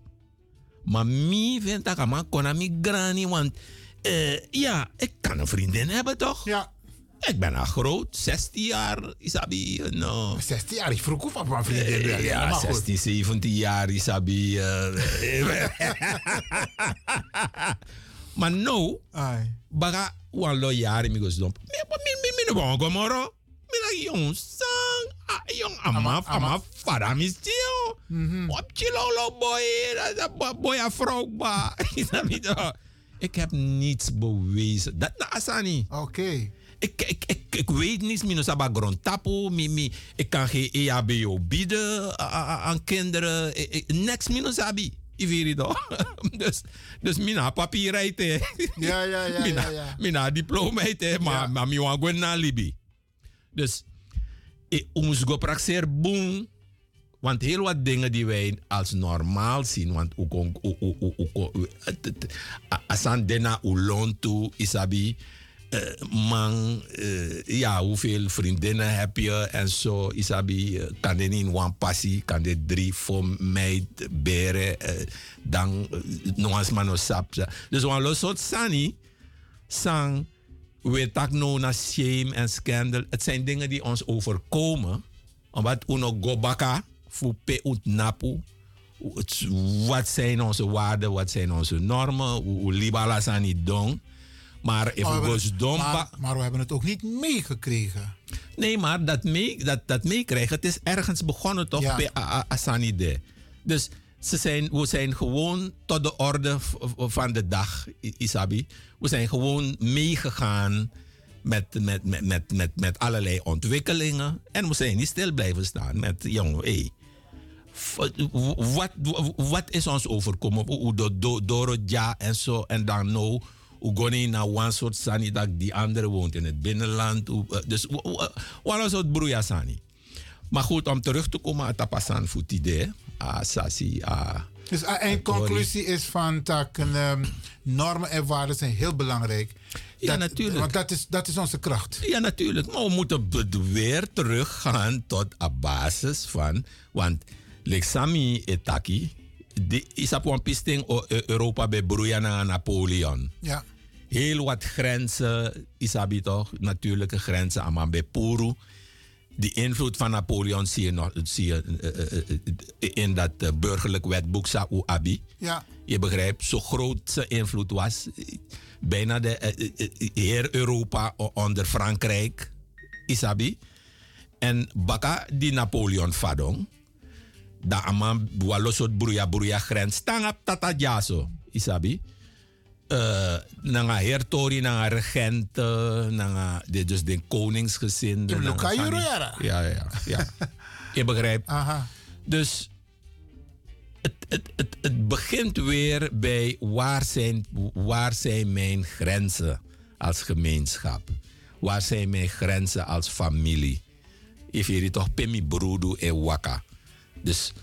S11: Maar mi vind dat ik maar kon mi grani, want uh, ja, ik kan een vriendin hebben toch?
S7: Ja.
S11: Ik ben al groot, 16 jaar, Isabi. No.
S7: 16 jaar, ik vroeg of mijn vriendin uh,
S11: Ja, ja 16, 17 jaar, Isabi. Uh, maar no, baga wan lo jaren mi gos domp. Mi mi mi mi. Mi jong sang, jong amaf amaf fara mi stio. Op chilolo boy, boy a vrouw ba. Ik heb niets bewezen. Dat na asani.
S7: Oké. Okay.
S11: ik, ik, ik, ik weet niets, minus aba grondtapo, mi, mi, ik kan geen EHBO bieden aan kinderen. Next minus abi. Ivirido. dus, dus mina papier rijdt.
S7: Ja, ja, ja.
S11: mina,
S7: ja, ja.
S11: mina diploma maar ja. mi wan gwen na Libi. Dus, ik moest go praxeer boom. Want heel wat dingen die wij als normaal zien, want asan dena ulontu isabi, uh, man, uh, ja, hoeveel vriendinnen heb je en zo, isabi, uh, kan er niet one passie, kan er drie voor mij beren, dan nog eens maar nog sap. Dus we soort sani, sang, we tak no na shame en scandal. Het zijn dingen die ons overkomen, omdat uno go baka, voor pe napu. Wat zijn onze waarden, wat zijn onze normen? Hoe libala zijn niet dong. Maar even
S7: maar,
S11: we, dom,
S7: maar, maar we hebben het ook niet meegekregen.
S11: Nee, maar dat, mee, dat, dat meekrijgen, het is ergens begonnen toch
S7: Ja.
S11: bij Asanide. Dus zijn, we zijn gewoon tot de orde van de dag, Isabi. We zijn gewoon meegegaan met, met, met, met, met, met allerlei ontwikkelingen. En we zijn niet stil blijven staan met, jongen, hé. wat, wat is ons overkomen? Door ja en zo. En dan nou, hoe gaan we naar een soort sani die andere woont in het binnenland. Eh, Dus wat is het broeia sani? Maar goed, om terug te komen aan Tapasan voor idee. Ah, Sasi, ah.
S7: Dus een eindconclusie is van dat um, normen en waarden zijn heel belangrijk.
S11: Ja, natuurlijk.
S7: Want dat is, dat is onze kracht.
S11: Ja, natuurlijk. Maar we moeten weer teruggaan tot een basis van. Want, Lexami Etaki, die is op een pisting E- Europa bij naar Napoleon.
S7: Ja.
S11: Heel wat grenzen, Isabi toch? Natuurlijke grenzen, allemaal bij Puru. Die invloed van Napoleon zie je, nog, zie je eh, eh, eh, in dat burgerlijk wetboek Sa'u Abi.
S7: Ja.
S11: Je begrijpt, zo groot zijn invloed was. Bijna de heer Europa onder Frankrijk, Isabi. En baka die Napoleon Fadong. Da aman walosot bruya bruya grens. Tangap tata jaso, Isabi. Uh, nanga hertori, nanga regenten, nanga, de, dus de koningsgezinde.
S7: Je
S11: nanga
S7: Luca.
S11: Ja, ja, ja. Je begrijpt.
S7: Aha.
S11: Dus het, het, het, het begint weer bij waar zijn, waar zijn mijn grenzen als gemeenschap? Waar zijn mijn grenzen als familie? Ik toch Pemi Broedu en Waka. Dus,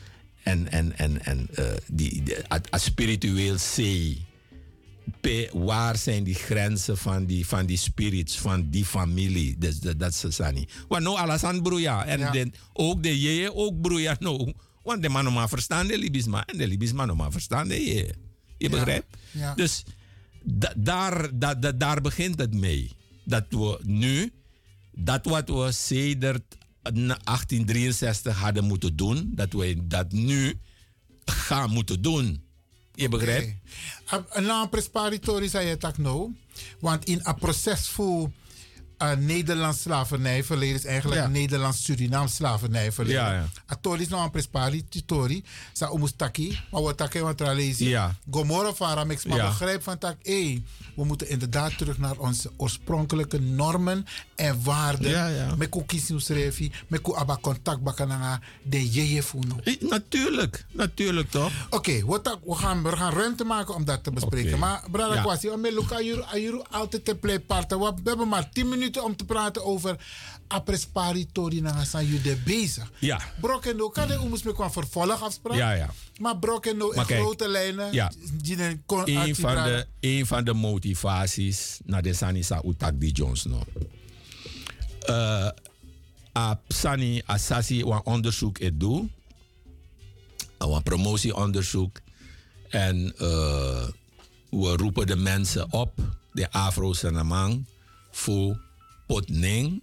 S11: en, en, en, en uh, die, die, a, a spiritueel zee. Waar zijn die grenzen van die, van die spirits, van die familie? Dus dat, dat is niet. Want nou alles aan broeia. En
S7: Ja.
S11: den, ook de je, ook broeia nou. Want de man maar verstaan de Libisma. En de Libisma nog maar verstaan de je. Je begrijpt?
S7: Ja.
S11: Dus da- daar, da- da- daar begint het mee. Dat we nu, dat wat we sedert na 1863 hadden moeten doen, dat we dat nu gaan moeten doen. Je begrijpt?
S7: Een naam presparitori zei je tak nou. Want in een proces voor uh, Nederlands slavernijverleden is eigenlijk
S11: Ja.
S7: Nederlands-Surinaams slavernijverleden.
S11: Ja, ja.
S7: Atoli is nou een presparitori. Sa omustaki. Maar wat tak want tralezi.
S11: Ja.
S7: Gomorra mix. Maar begrijp van tak. Hey, we moeten inderdaad terug naar onze oorspronkelijke normen en waarden.
S11: Ja, ja.
S7: Met kukisiusrevi. Met ku aba contact bakananga. De jeje funo.
S11: Natuurlijk, natuurlijk toch?
S7: Oké, wat dat- we, gaan, we gaan ruimte maken om dat te bespreken. Maar Brada
S11: Ja.
S7: Kwasi, om Luca Ayuru altijd te pleitparten. We we hebben maar 10 minuten om te praten over apresparitori na zijn jullie bezig.
S11: Ja.
S7: Brokendo, kan je ons met een vervolgafspraak?
S11: Ja, ja.
S7: Maar Brokendo in
S11: kijk,
S7: grote lijnen.
S11: ja.
S7: Die een
S11: van, de, een van de motivaties naar de Sanisa Utak die Jones no. Uh, a Sani Asasi een onderzoek het doe. Een promotieonderzoek. En uh, we roepen de mensen op, de Afro-Senamang, voor potning.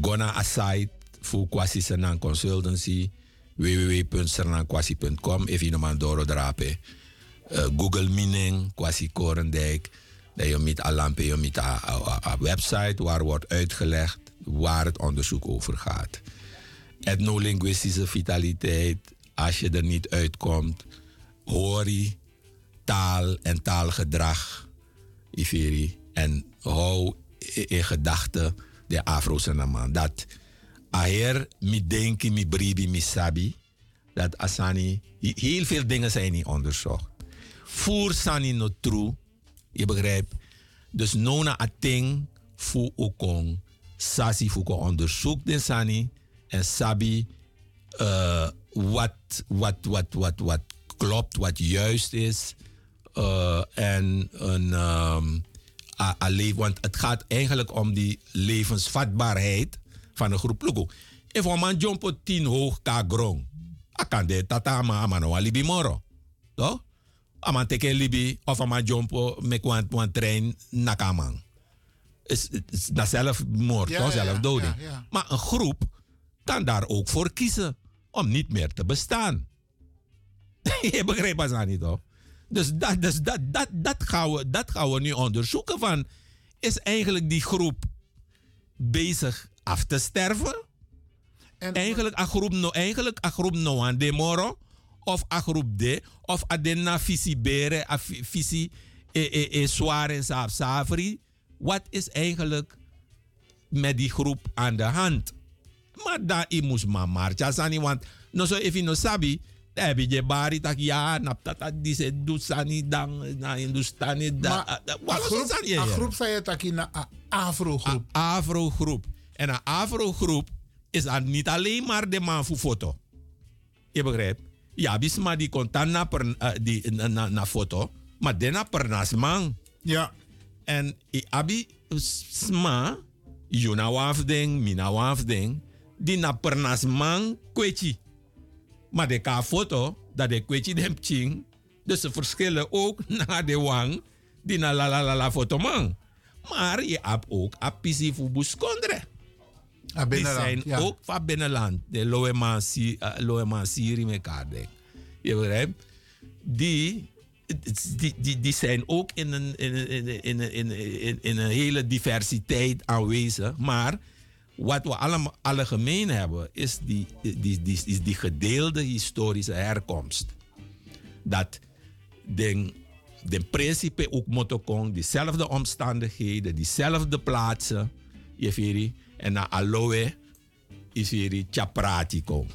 S11: Gona aside voor Kwasi Senang Consultancy. www.senangkwasi.com. Even een man doordrapen. Uh, Google Mining, Kwasi Korendijk. Dat je met Alampe, je met een website waar wordt uitgelegd waar het onderzoek over gaat. Etnolinguïstische vitaliteit, als je er niet uitkomt, hori, taal en taalgedrag, Ifiri. En hou in gedachten de Afro-Sanaman. Dat aher mi denki, mi bribi, mi sabi. Dat asani, heel veel dingen zijn niet onderzocht. Voor sani no true, je begrijpt. Dus nona ating fu okong, sasi fu ko onderzoek den sani en sabi uh, wat, wat, wat, wat, wat klopt, wat juist is. Uh, en een, um, want het gaat eigenlijk om die levensvatbaarheid van een groep Lugo. If een man jump tien hoog ka grong, akan de tata ama ama no alibi moro. Toch? Aman teke libi of ama jump met een trein nakamang. Is, is dat zelfmoord, ja, toch? Ja, zelfdoding. Ja, ja. Maar een groep kan daar ook voor kiezen om niet meer te bestaan. Je begrijpt dat niet, toch? Dus, dat, dus dat, dat, dat, gaan we, dat gaan we nu onderzoeken van... is eigenlijk die groep bezig af te sterven? En, eigenlijk een groep no, eigenlijk een groep no aan de moro of een groep de of adena visie bere, visie e e e zware saaf safri. Wat is eigenlijk met die groep aan de hand? Maar daar moest maar marcha sani want no so if no sabi heb je bari tak ja nap dat die se doet sani dan na Hindustani
S13: da. Maar groep, een groep zei je tak in een afro groep.
S11: Afro groep. En een afro groep is dan niet alleen maar de man voor foto. Je begrijpt? Ja, bisma die komt dan na, per, uh, die, na, na, na foto, maar daarna per nasman.
S13: Ja.
S11: En i abi sma, juna wafding, mina wafding, die na per nasman kwechi. Maar de ka foto, dat de kwechi dem ching, dus ze verschillen ook naar de wang, die na la la la la foto man. Maar je hebt ook apisi voor buskondre. Die zijn
S13: ja.
S11: ook van binnenland. De Loeman uh, Siri mekaar. Je begrijpt? Die, die, die, die zijn ook in een, in, in, in, in, in, in een hele diversiteit aanwezig. Maar wat we allemaal alle gemeen hebben, is die, die, die, is die gedeelde historische herkomst. Dat de, de principe ook moeten diezelfde omstandigheden, diezelfde plaatsen. Je weet en na aloe hier chapratico.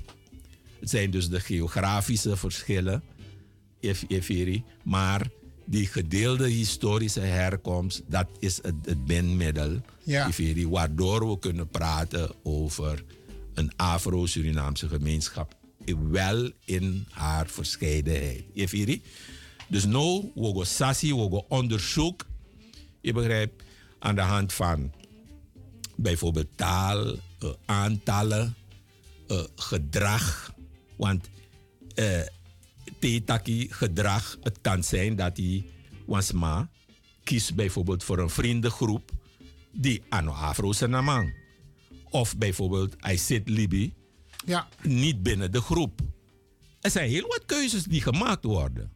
S11: Het zijn dus de geografische verschillen, Efiri, maar die gedeelde historische herkomst, dat is het, het bindmiddel,
S13: ja.
S11: waardoor we kunnen praten over een Afro-Surinaamse gemeenschap, wel in haar verscheidenheid. Dus nu, we gaan sassi, we gaan onderzoek, je begrijpt, aan de hand van bijvoorbeeld taal, uh, aantallen, uh, gedrag. Want uh, tetaki gedrag, het kan zijn dat hij wansma kiest bijvoorbeeld voor een vriendengroep die ano afro naman. Of bijvoorbeeld hij zit Libi
S13: ja.
S11: niet binnen de groep. Er zijn heel wat keuzes die gemaakt worden.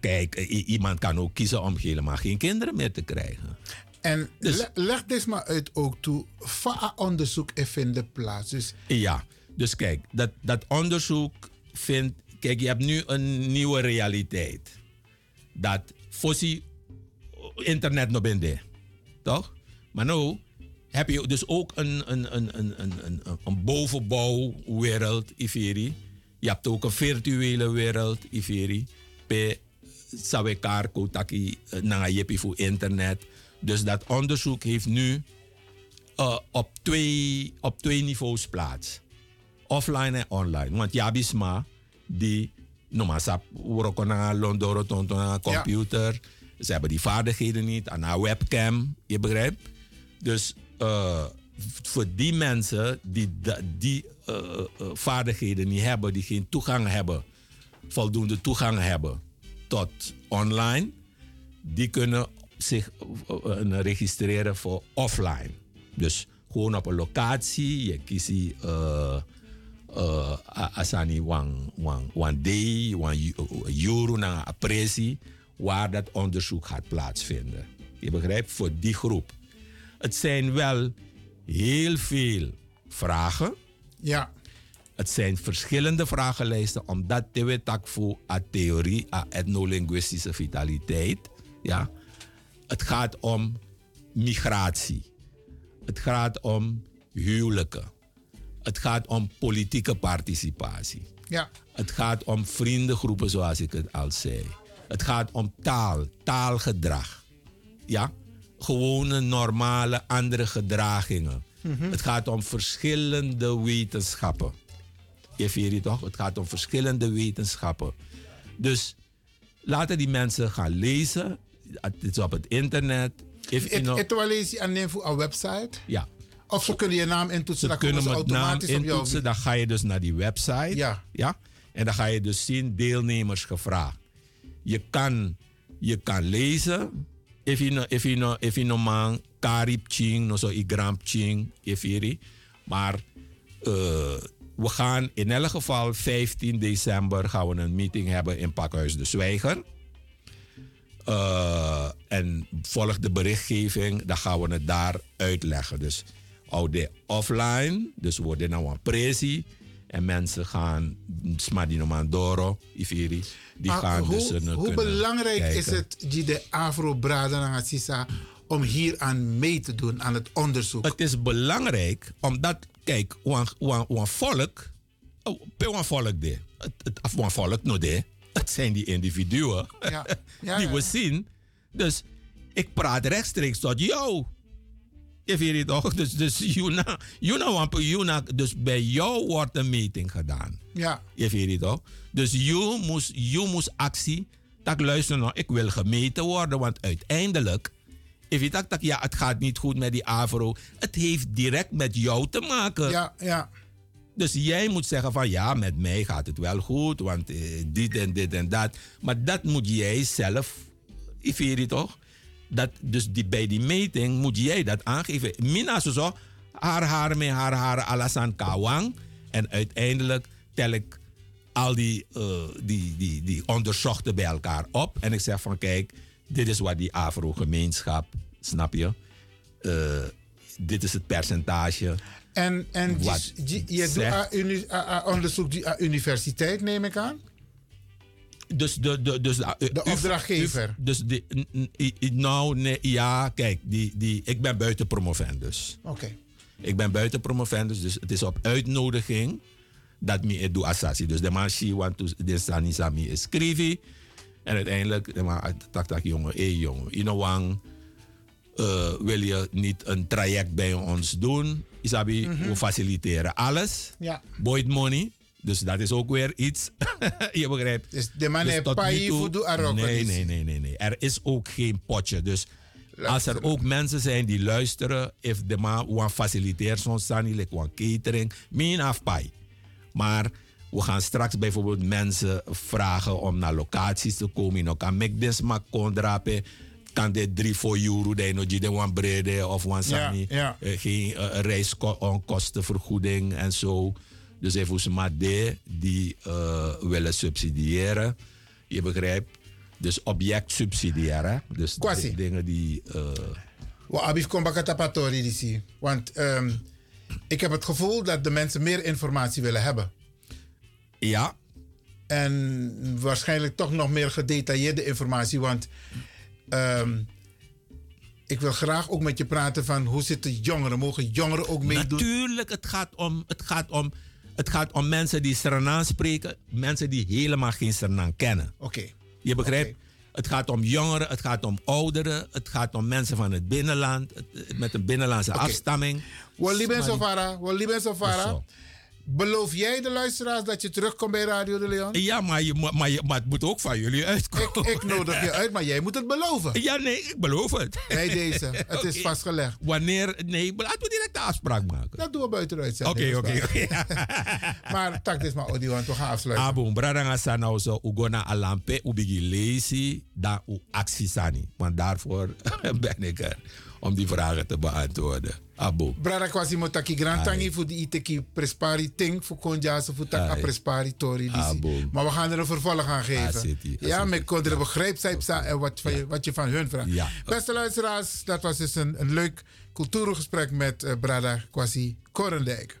S11: Kijk, iemand kan ook kiezen om helemaal geen kinderen meer te krijgen.
S13: En dus, leg dit maar uit ook toe. Van onderzoek vindt plaats. Dus,
S11: ja, dus kijk, dat, dat onderzoek vindt. Kijk, je hebt nu een nieuwe realiteit. Dat fossie internet nog binnen. Toch? Maar nu heb je dus ook een, een, een, een, een, een, een bovenbouwwereld, Iveri. Je hebt ook een virtuele wereld, Iveri. Pe sawekar kotaki eh, na je voor internet. Dus dat onderzoek heeft nu uh, op, twee, op twee niveaus plaats. Offline en online. Want Jabisma, die noma sap na londoro tonton aan computer. Ja. Ze hebben die vaardigheden niet aan haar webcam. Je begrijpt? Dus uh, voor die mensen die die uh, vaardigheden niet hebben, die geen toegang hebben, voldoende toegang hebben tot online, die kunnen zich registreren voor offline. Dus gewoon op een locatie, je kiest uh, uh, asani wang wang wang day, wang euro na apprecie, waar dat onderzoek gaat plaatsvinden. Je begrijpt, voor die groep. Het zijn wel heel veel vragen.
S13: Ja.
S11: Het zijn verschillende vragenlijsten, omdat we tak voor a theorie, a etnolinguïstische vitaliteit. Ja het gaat om migratie. Het gaat om huwelijken. Het gaat om politieke participatie.
S7: Ja.
S11: Het gaat om vriendengroepen, zoals ik het al zei. Het gaat om taal, taalgedrag. Ja? Gewone, normale, andere gedragingen.
S7: Mhm.
S11: Het gaat om verschillende wetenschappen. Je vindt het toch? Het gaat om verschillende wetenschappen. Dus laten die mensen gaan lezen. Het is op het internet. If, you
S7: Het
S11: know-
S7: het wel lezen aan een een website?
S11: ja.
S7: Of ze kunnen je naam intoetsen, dan
S11: kunnen
S7: ze
S11: naam
S7: automatisch op jou.
S11: intoetsen. Dan ga je dus naar die website.
S7: Ja.
S11: ja. En dan ga je dus zien deelnemers gevraagd. Je kan, je kan lezen. If you know, if you know, if you know man, Karib Ching, no zo Igram Ching, if you Maar eh, we gaan in elk geval 15 december gaan we een meeting hebben in Pakhuis de Zwijger. Eh, en volg de berichtgeving, dan gaan we het daar uitleggen. Dus oude offline, dus we worden nou een presi. En mensen gaan Smadino Mandoro, Ifiri, die
S7: Maar
S11: gaan
S7: hoe,
S11: dus een
S7: hoe belangrijk is het, die de Afro Braden om hier aan mee te doen, aan het onderzoek?
S11: Het is belangrijk omdat, kijk, een volk, oh, een volk de, het, het, of een volk no de, het zijn die individuen
S7: Ja. Ja,
S11: die
S7: ja.
S11: we zien. Dus ik praat rechtstreeks tot jou. Je weet het toch? Dus, dus, Juna, Juna, Juna, dus bij jou wordt een meting gedaan.
S7: Ja.
S11: Je weet het toch? Dus je moest, je moest actie. Dat luister nou, ik wil gemeten worden, want uiteindelijk. If je dacht dat ja, het gaat niet goed met die Avro. Het heeft direct met jou te maken.
S7: Ja, ja.
S11: Dus jij moet zeggen van ja, met mij gaat het wel goed, want eh, dit en dit en dat. Maar dat moet jij zelf, het toch? Dat, dus die, bij die meting moet jij dat aangeven. Mina zo zo, haar haar met haar haar alasan kawang. En uiteindelijk tel ik al die, eh, die, die, die onderzochten bij elkaar op. En ik zeg van kijk, dit is wat die Afro-gemeenschap, snap je? Eh, dit is het percentage.
S7: En, en
S11: Wat
S7: je doet onderzoek die aan universiteit, neem ik aan?
S11: Dus de, de, dus de,
S7: De opdrachtgever.
S11: dus de, nou, nee, ja, kijk, die, die, ik ben buiten promovendus.
S7: Oké.
S11: Ik ben buiten promovendus, dus het is op uitnodiging dat me het doe assassi. Dus de man, she want to, de sani sami is schrijven. En uiteindelijk, de man, tak tak jongen, hé jongen, you know wang, eh, wil je niet een traject bij ons doen? Isabi,
S7: Mhm.
S11: we faciliteren alles.
S7: Ja.
S11: Boyd money. Dus dat is ook weer iets. je begrijpt.
S7: Dus de man heeft voor de Arokko,
S11: Nee,
S7: dus.
S11: nee, nee, nee, nee. Er is ook geen potje. Dus als er ook mensen zijn die luisteren, if de man wan faciliteert zo'n sani, like wan catering, min af. Maar we gaan straks bijvoorbeeld mensen vragen om naar locaties te komen. No kan mek des mak kondrape. Kan dit drie voor euro de no de wan brede of wan sani.
S7: ja.
S11: Eh, geen eh, reiskostenvergoeding en zo. Dus even ze maar de die eh, willen subsidiëren. Je begrijpt? Dus object subsidiëren. Dus di- dingen die.
S7: Wa abif disi. Want ehm, ik heb het gevoel dat de mensen meer informatie willen hebben.
S11: Ja.
S7: En waarschijnlijk toch nog meer gedetailleerde informatie. Want ehm, ik wil graag ook met je praten van hoe zitten jongeren? Mogen jongeren ook meedoen?
S11: Natuurlijk, het gaat om, het gaat om, het gaat om mensen die Suriname spreken, mensen die helemaal geen Suriname kennen.
S7: Oké.
S11: Je begrijpt? Het gaat om jongeren, het gaat om ouderen, het gaat om mensen van het binnenland, het- met een binnenlandse afstamming. Maar die-
S7: Sofara, Waliben Sofara.
S11: Zo.
S7: Beloof jij de luisteraars dat je terugkomt bij Radio de Leon?
S11: Ja, maar, je, maar, je, maar het moet ook van jullie uitkomen.
S7: Ik, ik nodig je uit, maar jij moet het beloven.
S11: Ja, nee, ik beloof het.
S7: Bij deze, het is vastgelegd.
S11: Wanneer, nee, laten we direct de afspraak maken.
S7: Dat doen we buiten de
S11: Oké,
S7: uitzending.
S11: oké, oké.
S7: Maar tak dit maar audio, want we gaan afsluiten.
S11: Abu, bradanga sana also ugona alampe ubigi lazy dan u actie sani. Want daarvoor ben ik er om die vragen te beantwoorden. Abu.
S7: Brada kwasi mo taki grand tangi voor die iteki prespari ting voor konja so voor tak a prespari tori disi.
S11: Abo.
S7: Maar we gaan er een vervolg aan geven. ja, met kondre begrijpt zij en wat, van je, wat je van hun vraagt.
S11: Ja.
S7: Beste luisteraars, dat was dus een, een leuk cultuurgesprek met eh, Brada Kwasi Korendijk.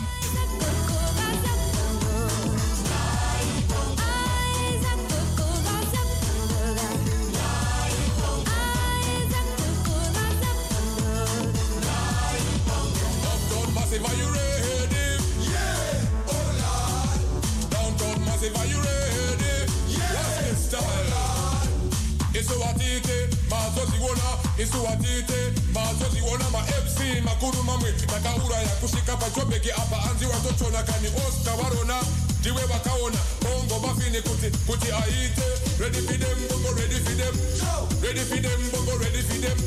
S14: furaha kusvika pachobheki apa hanzi watotona kani osta varona ndiwe vakaona bongo kuti kuti aite. Redifidem redifidem